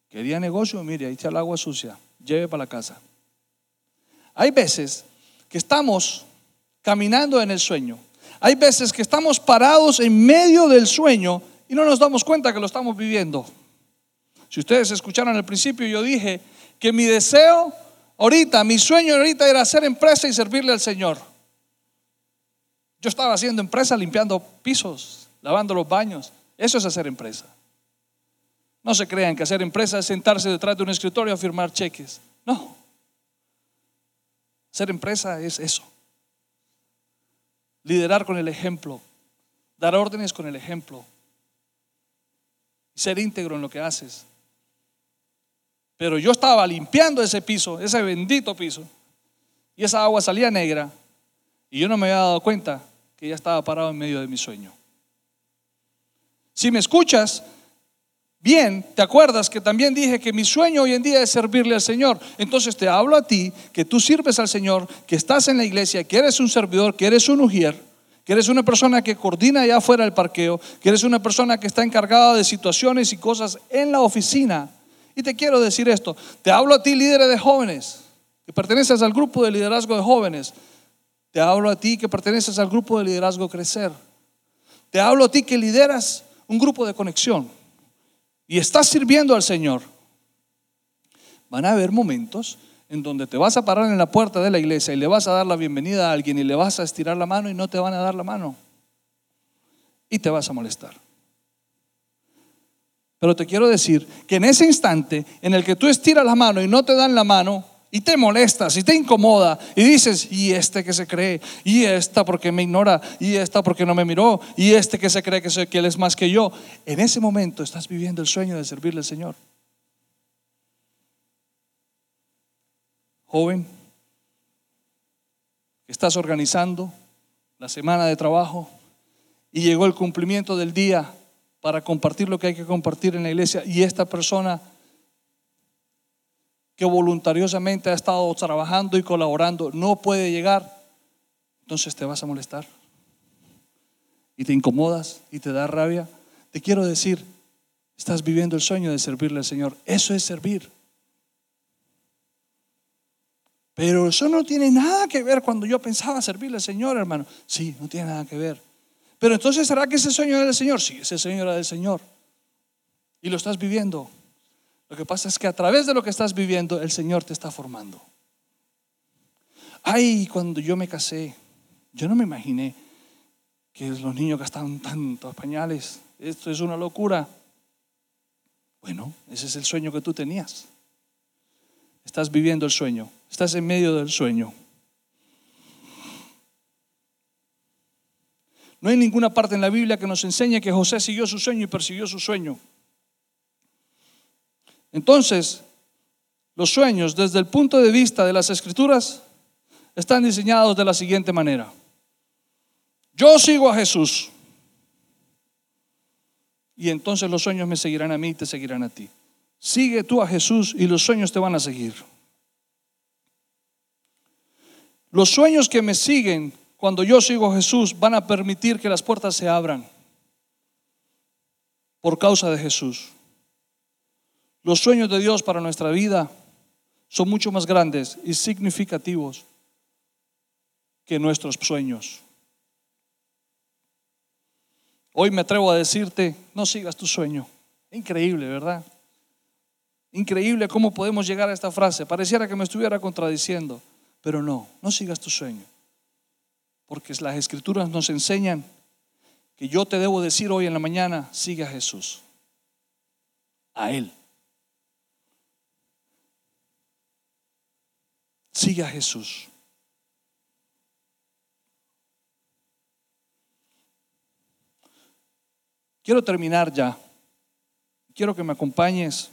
Quería negocio, mire, ahí está el agua sucia, lleve para la casa. Hay veces que estamos caminando en el sueño. Hay veces que estamos parados en medio del sueño y no nos damos cuenta que lo estamos viviendo. Si ustedes escucharon al principio, yo dije que mi deseo ahorita, mi sueño ahorita era hacer empresa y servirle al Señor. Yo estaba haciendo empresa limpiando pisos, lavando los baños. Eso es hacer empresa. No se crean que hacer empresa es sentarse detrás de un escritorio a firmar cheques. No. Ser empresa es eso. Liderar con el ejemplo. Dar órdenes con el ejemplo. Ser íntegro en lo que haces. Pero yo estaba limpiando ese piso, ese bendito piso. Y esa agua salía negra. Y yo no me había dado cuenta que ya estaba parado en medio de mi sueño. Si me escuchas, bien, te acuerdas que también dije que mi sueño hoy en día es servirle al Señor. Entonces te hablo a ti, que tú sirves al Señor, que estás en la iglesia, que eres un servidor, que eres un ujier, que eres una persona que coordina allá afuera del parqueo, que eres una persona que está encargada de situaciones y cosas en la oficina. Y te quiero decir esto, te hablo a ti, líder de jóvenes, que perteneces al grupo de liderazgo de jóvenes. Te hablo a ti que perteneces al grupo de liderazgo crecer. Te hablo a ti que lideras un grupo de conexión y estás sirviendo al Señor, van a haber momentos en donde te vas a parar en la puerta de la iglesia y le vas a dar la bienvenida a alguien y le vas a estirar la mano y no te van a dar la mano. Y te vas a molestar. Pero te quiero decir que en ese instante en el que tú estiras la mano y no te dan la mano, y te molestas y te incomoda y dices, y este que se cree, y esta porque me ignora, y esta porque no me miró, y este que se cree que, que él es más que yo, en ese momento estás viviendo el sueño de servirle al Señor. Joven, estás organizando la semana de trabajo y llegó el cumplimiento del día para compartir lo que hay que compartir en la iglesia y esta persona que voluntariosamente ha estado trabajando y colaborando no puede llegar, entonces te vas a molestar y te incomodas y te da rabia. Te quiero decir, estás viviendo el sueño de servirle al Señor. Eso es servir. Pero eso no tiene nada que ver cuando yo pensaba servirle al Señor, hermano. Sí, no tiene nada que ver. Pero entonces, ¿será que ese sueño era del Señor? Sí, ese sueño era del Señor. Y lo estás viviendo. Lo que pasa es que a través de lo que estás viviendo, el Señor te está formando. Ay, cuando yo me casé, yo no me imaginé que los niños gastan tantos pañales, esto es una locura. Bueno, ese es el sueño que tú tenías. Estás viviendo el sueño, estás en medio del sueño. No hay ninguna parte en la Biblia que nos enseñe que José siguió su sueño y persiguió su sueño. Entonces, los sueños desde el punto de vista de las escrituras están diseñados de la siguiente manera. Yo sigo a Jesús. Y entonces los sueños me seguirán a mí y te seguirán a ti. Sigue tú a Jesús y los sueños te van a seguir. Los sueños que me siguen cuando yo sigo a Jesús van a permitir que las puertas se abran por causa de Jesús. Los sueños de Dios para nuestra vida son mucho más grandes y significativos que nuestros sueños. Hoy me atrevo a decirte, no sigas tu sueño. Increíble, ¿verdad? Increíble cómo podemos llegar a esta frase. Pareciera que me estuviera contradiciendo, pero no, no sigas tu sueño. Porque las escrituras nos enseñan que yo te debo decir hoy en la mañana, sigue a Jesús. A Él. Sigue a Jesús. Quiero terminar ya. Quiero que me acompañes.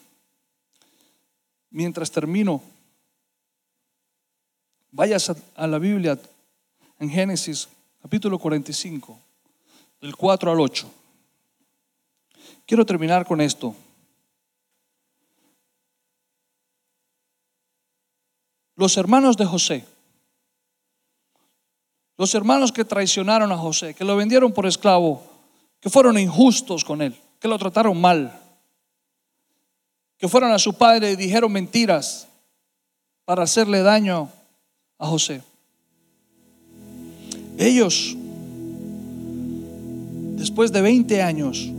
Mientras termino, vayas a, la Biblia en Génesis capítulo 45, del 4 al 8. Quiero terminar con esto. Los hermanos de José, los hermanos que traicionaron a José, que lo vendieron por esclavo, que fueron injustos con él, que lo trataron mal, que fueron a su padre y dijeron mentiras para hacerle daño a José. Ellos, después de 20 años,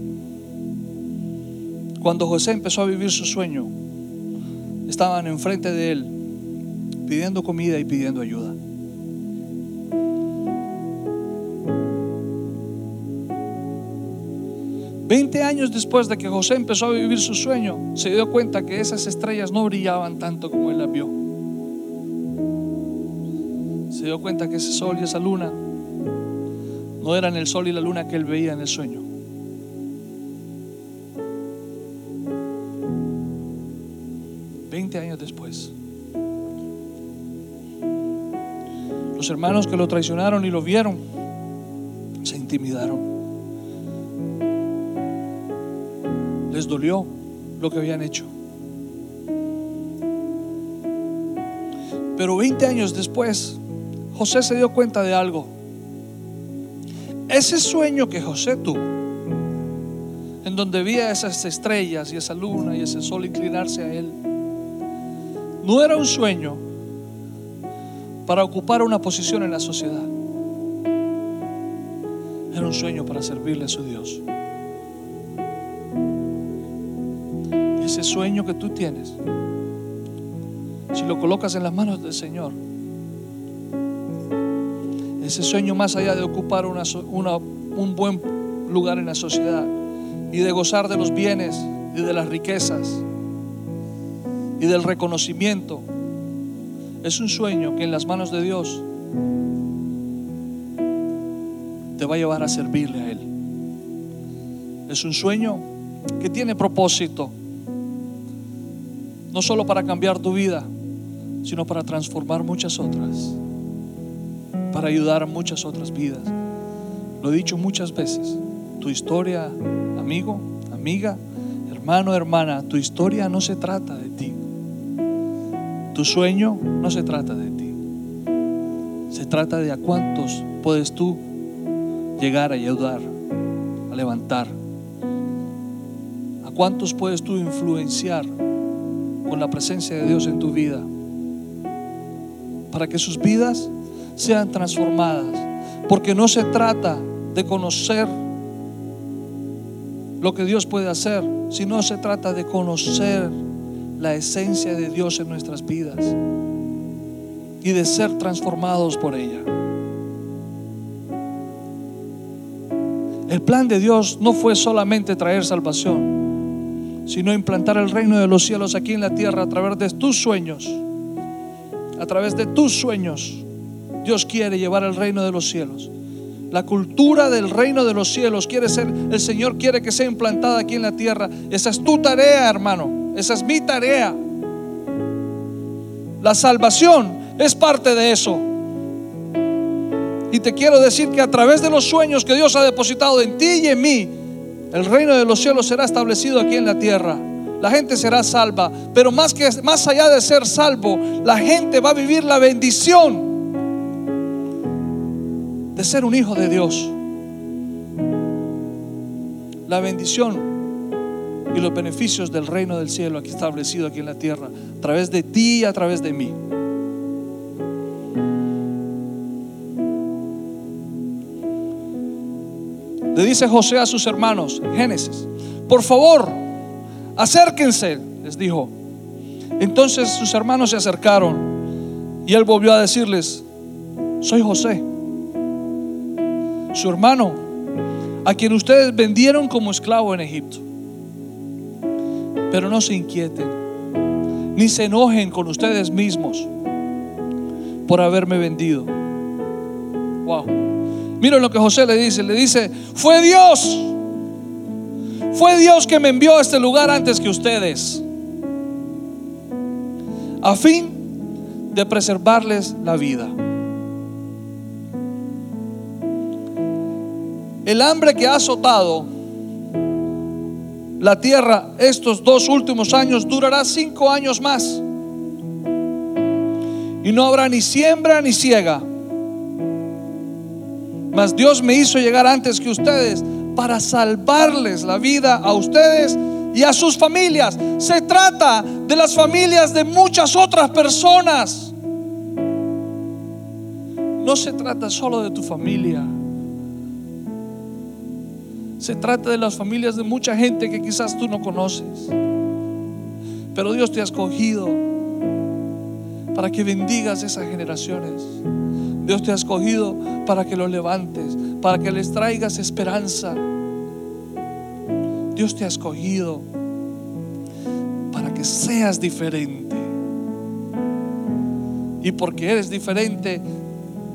cuando José empezó a vivir su sueño, estaban enfrente de él pidiendo comida y pidiendo ayuda. 20 años después de que José empezó a vivir su sueño, se dio cuenta que esas estrellas no brillaban tanto como él las vio. Se dio cuenta que ese sol y esa luna no eran el sol y la luna que él veía en el sueño. Hermanos que lo traicionaron y lo vieron se intimidaron. les dolió lo que habían hecho. Pero 20 años después, José se dio cuenta de algo. Ese sueño que José tuvo, en donde veía esas estrellas y esa luna y ese sol inclinarse a él, no era un sueño para ocupar una posición en la sociedad. Era un sueño para servirle a su Dios. ese sueño que tú tienes, si lo colocas en las manos del Señor, ese sueño más allá de ocupar una, un buen lugar en la sociedad y de gozar de los bienes y de las riquezas y del reconocimiento, es un sueño que en las manos de Dios te va a llevar a servirle a Él. Es un sueño que tiene propósito no solo para cambiar tu vida, sino para transformar muchas otras, para ayudar a muchas otras vidas. Lo he dicho muchas veces, tu historia, amigo, amiga, hermano, hermana, tu historia no se trata de ti. Tu sueño no se trata de ti. Se trata de a cuántos puedes tú llegar a ayudar, a levantar. A cuántos puedes tú influenciar con la presencia de Dios en tu vida. Para que sus vidas sean transformadas. Porque no se trata de conocer lo que Dios puede hacer, sino se trata de conocer la esencia de Dios en nuestras vidas y de ser transformados por ella. El plan de Dios no fue solamente traer salvación, sino implantar el reino de los cielos aquí en la tierra a través de tus sueños. A través de tus sueños, Dios quiere llevar el reino de los cielos. La cultura del reino de los cielos quiere ser, el Señor quiere que sea implantada aquí en la tierra. Esa es tu tarea, hermano. Esa es mi tarea. La salvación es parte de eso. Y te quiero decir que a través de los sueños que Dios ha depositado en ti y en mí, el reino de los cielos será establecido aquí en la tierra. La gente será salva, pero más que más allá de ser salvo, la gente va a vivir la bendición de ser un hijo de Dios. La bendición y los beneficios del reino del cielo aquí establecido aquí en la tierra, a través de ti y a través de mí. Le dice José a sus hermanos Génesis, por favor, acérquense, les dijo. Entonces sus hermanos se acercaron y él volvió a decirles, soy José, su hermano, a quien ustedes vendieron como esclavo en Egipto. Pero no se inquieten, ni se enojen con ustedes mismos por haberme vendido. Wow. Miren lo que José le dice. Le dice, fue Dios. Fue Dios que me envió a este lugar antes que ustedes. A fin de preservarles la vida. El hambre que ha azotado la tierra estos dos últimos años durará cinco años más. Y no habrá ni siembra ni ciega mas Dios me hizo llegar antes que ustedes para salvarles la vida a ustedes y a sus familias. Se trata de las familias de muchas otras personas. No se trata solo de tu familia. Se trata de las familias de mucha gente que quizás tú no conoces. Pero Dios te ha escogido para que bendigas esas generaciones. Dios te ha escogido para que los levantes, para que les traigas esperanza. Dios te ha escogido para que seas diferente. Y porque eres diferente,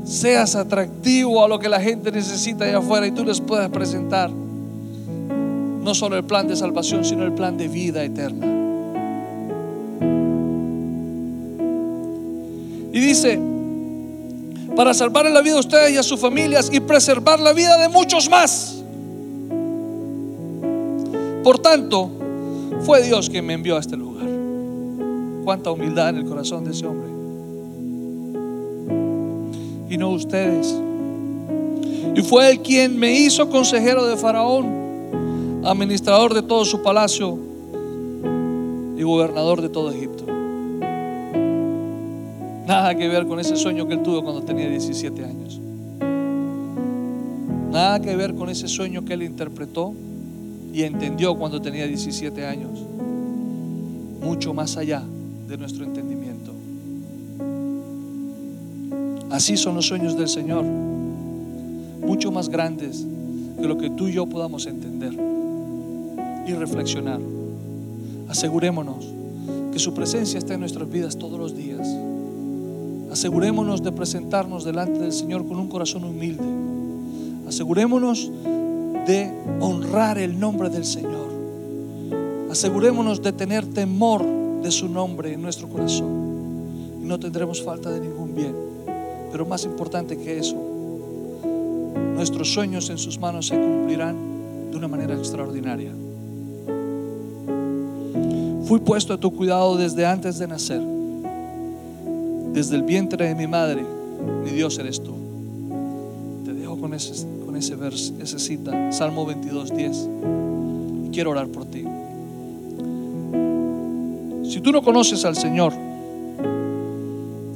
seas atractivo a lo que la gente necesita allá afuera y tú les puedas presentar no solo el plan de salvación, sino el plan de vida eterna. Y dice, para salvar la vida a ustedes y a sus familias y preservar la vida de muchos más. Por tanto, fue Dios quien me envió a este lugar. Cuánta humildad en el corazón de ese hombre. Y no ustedes. Y fue Él quien me hizo consejero de Faraón, administrador de todo su palacio y gobernador de todo Egipto. Nada que ver con ese sueño que él tuvo cuando tenía 17 años. Nada que ver con ese sueño que él interpretó y entendió cuando tenía 17 años. Mucho más allá de nuestro entendimiento. Así son los sueños del Señor. Mucho más grandes que lo que tú y yo podamos entender y reflexionar. Asegurémonos que su presencia está en nuestras vidas todos los días. Asegurémonos de presentarnos delante del Señor con un corazón humilde. Asegurémonos de honrar el nombre del Señor. Asegurémonos de tener temor de su nombre en nuestro corazón. Y no tendremos falta de ningún bien. Pero más importante que eso, nuestros sueños en sus manos se cumplirán de una manera extraordinaria. Fui puesto a tu cuidado desde antes de nacer desde el vientre de mi madre, mi Dios eres tú. Te dejo con ese, con ese verso, esa cita, Salmo 22, 10. Quiero orar por ti. Si tú no conoces al Señor,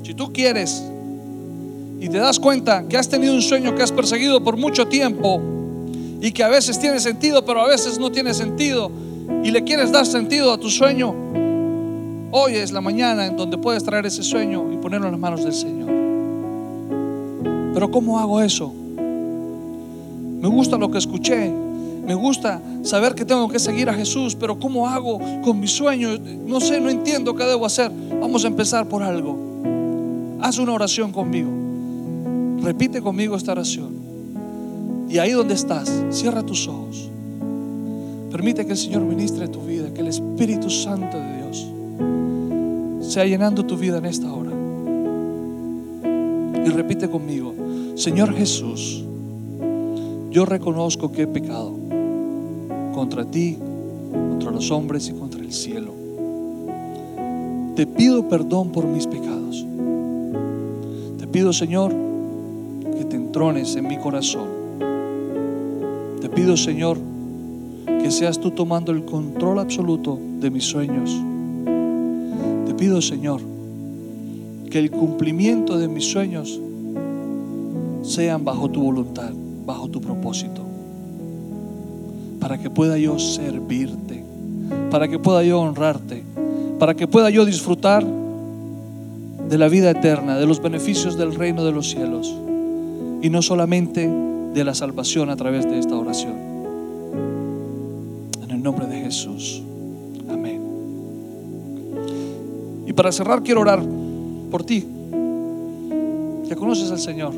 si tú quieres y te das cuenta que has tenido un sueño que has perseguido por mucho tiempo y que a veces tiene sentido, pero a veces no tiene sentido, y le quieres dar sentido a tu sueño, Hoy es la mañana en donde puedes traer ese sueño y ponerlo en las manos del Señor. Pero ¿cómo hago eso? me gusta lo que escuché, me gusta saber que tengo que seguir a Jesús, pero ¿cómo hago con mis sueños? No sé, no entiendo qué debo hacer. Vamos a empezar por algo. Haz una oración conmigo. Repite conmigo esta oración. Y ahí donde estás, cierra tus ojos. Permite que el Señor ministre tu vida, que el Espíritu Santo de Dios sea llenando tu vida en esta hora. Y repite conmigo, Señor Jesús, yo reconozco que he pecado contra ti, contra los hombres y contra el cielo. Te pido perdón por mis pecados. Te pido, Señor, que te entrones en mi corazón. Te pido, Señor, que seas tú tomando el control absoluto de mis sueños. Te pido, Señor, que el cumplimiento de mis sueños sean bajo tu voluntad, bajo tu propósito, para que pueda yo servirte, para que pueda yo honrarte, para que pueda yo disfrutar de la vida eterna, de los beneficios del reino de los cielos, y no solamente de la salvación a través de esta oración. Jesús. Amén. Y para cerrar quiero orar por ti, que conoces al Señor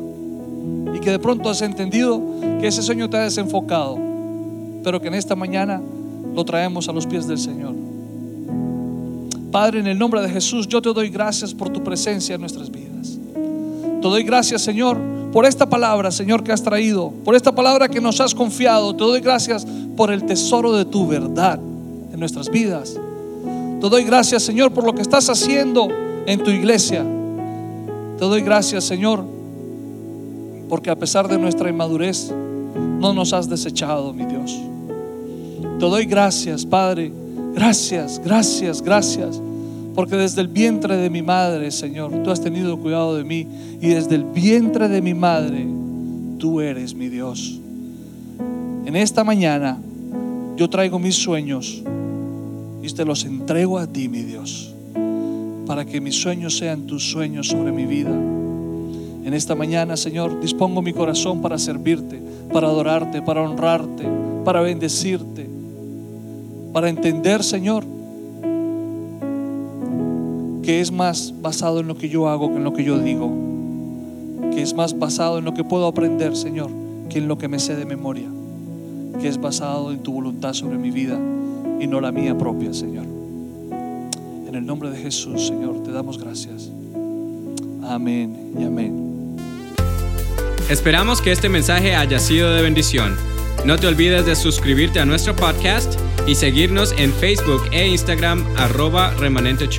y que de pronto has entendido que ese sueño te ha desenfocado, pero que en esta mañana lo traemos a los pies del Señor. Padre, en el nombre de Jesús, yo te doy gracias por tu presencia en nuestras vidas. Te doy gracias, Señor, por esta palabra, Señor, que has traído, por esta palabra que nos has confiado. Te doy gracias por el tesoro de tu verdad en nuestras vidas. Te doy gracias, Señor, por lo que estás haciendo en tu iglesia. Te doy gracias, Señor, porque a pesar de nuestra inmadurez, no nos has desechado, mi Dios. Te doy gracias, Padre. Gracias, gracias, gracias. Porque desde el vientre de mi madre, Señor, tú has tenido cuidado de mí. Y desde el vientre de mi madre, tú eres mi Dios. En esta mañana, yo traigo mis sueños y te los entrego a ti, mi Dios. Para que mis sueños sean tus sueños sobre mi vida. En esta mañana, Señor, dispongo mi corazón para servirte, para adorarte, para honrarte, para bendecirte, para entender, Señor, que es más basado en lo que yo hago que en lo que yo digo, que es más basado en lo que puedo aprender, Señor, que en lo que me sé de memoria, que es basado en tu voluntad sobre mi vida y no la mía propia, Señor. En el nombre de Jesús, Señor, te damos gracias. Amén y amén. Esperamos que este mensaje haya sido de bendición. No te olvides de suscribirte a nuestro podcast y seguirnos en Facebook e Instagram arroba remanente.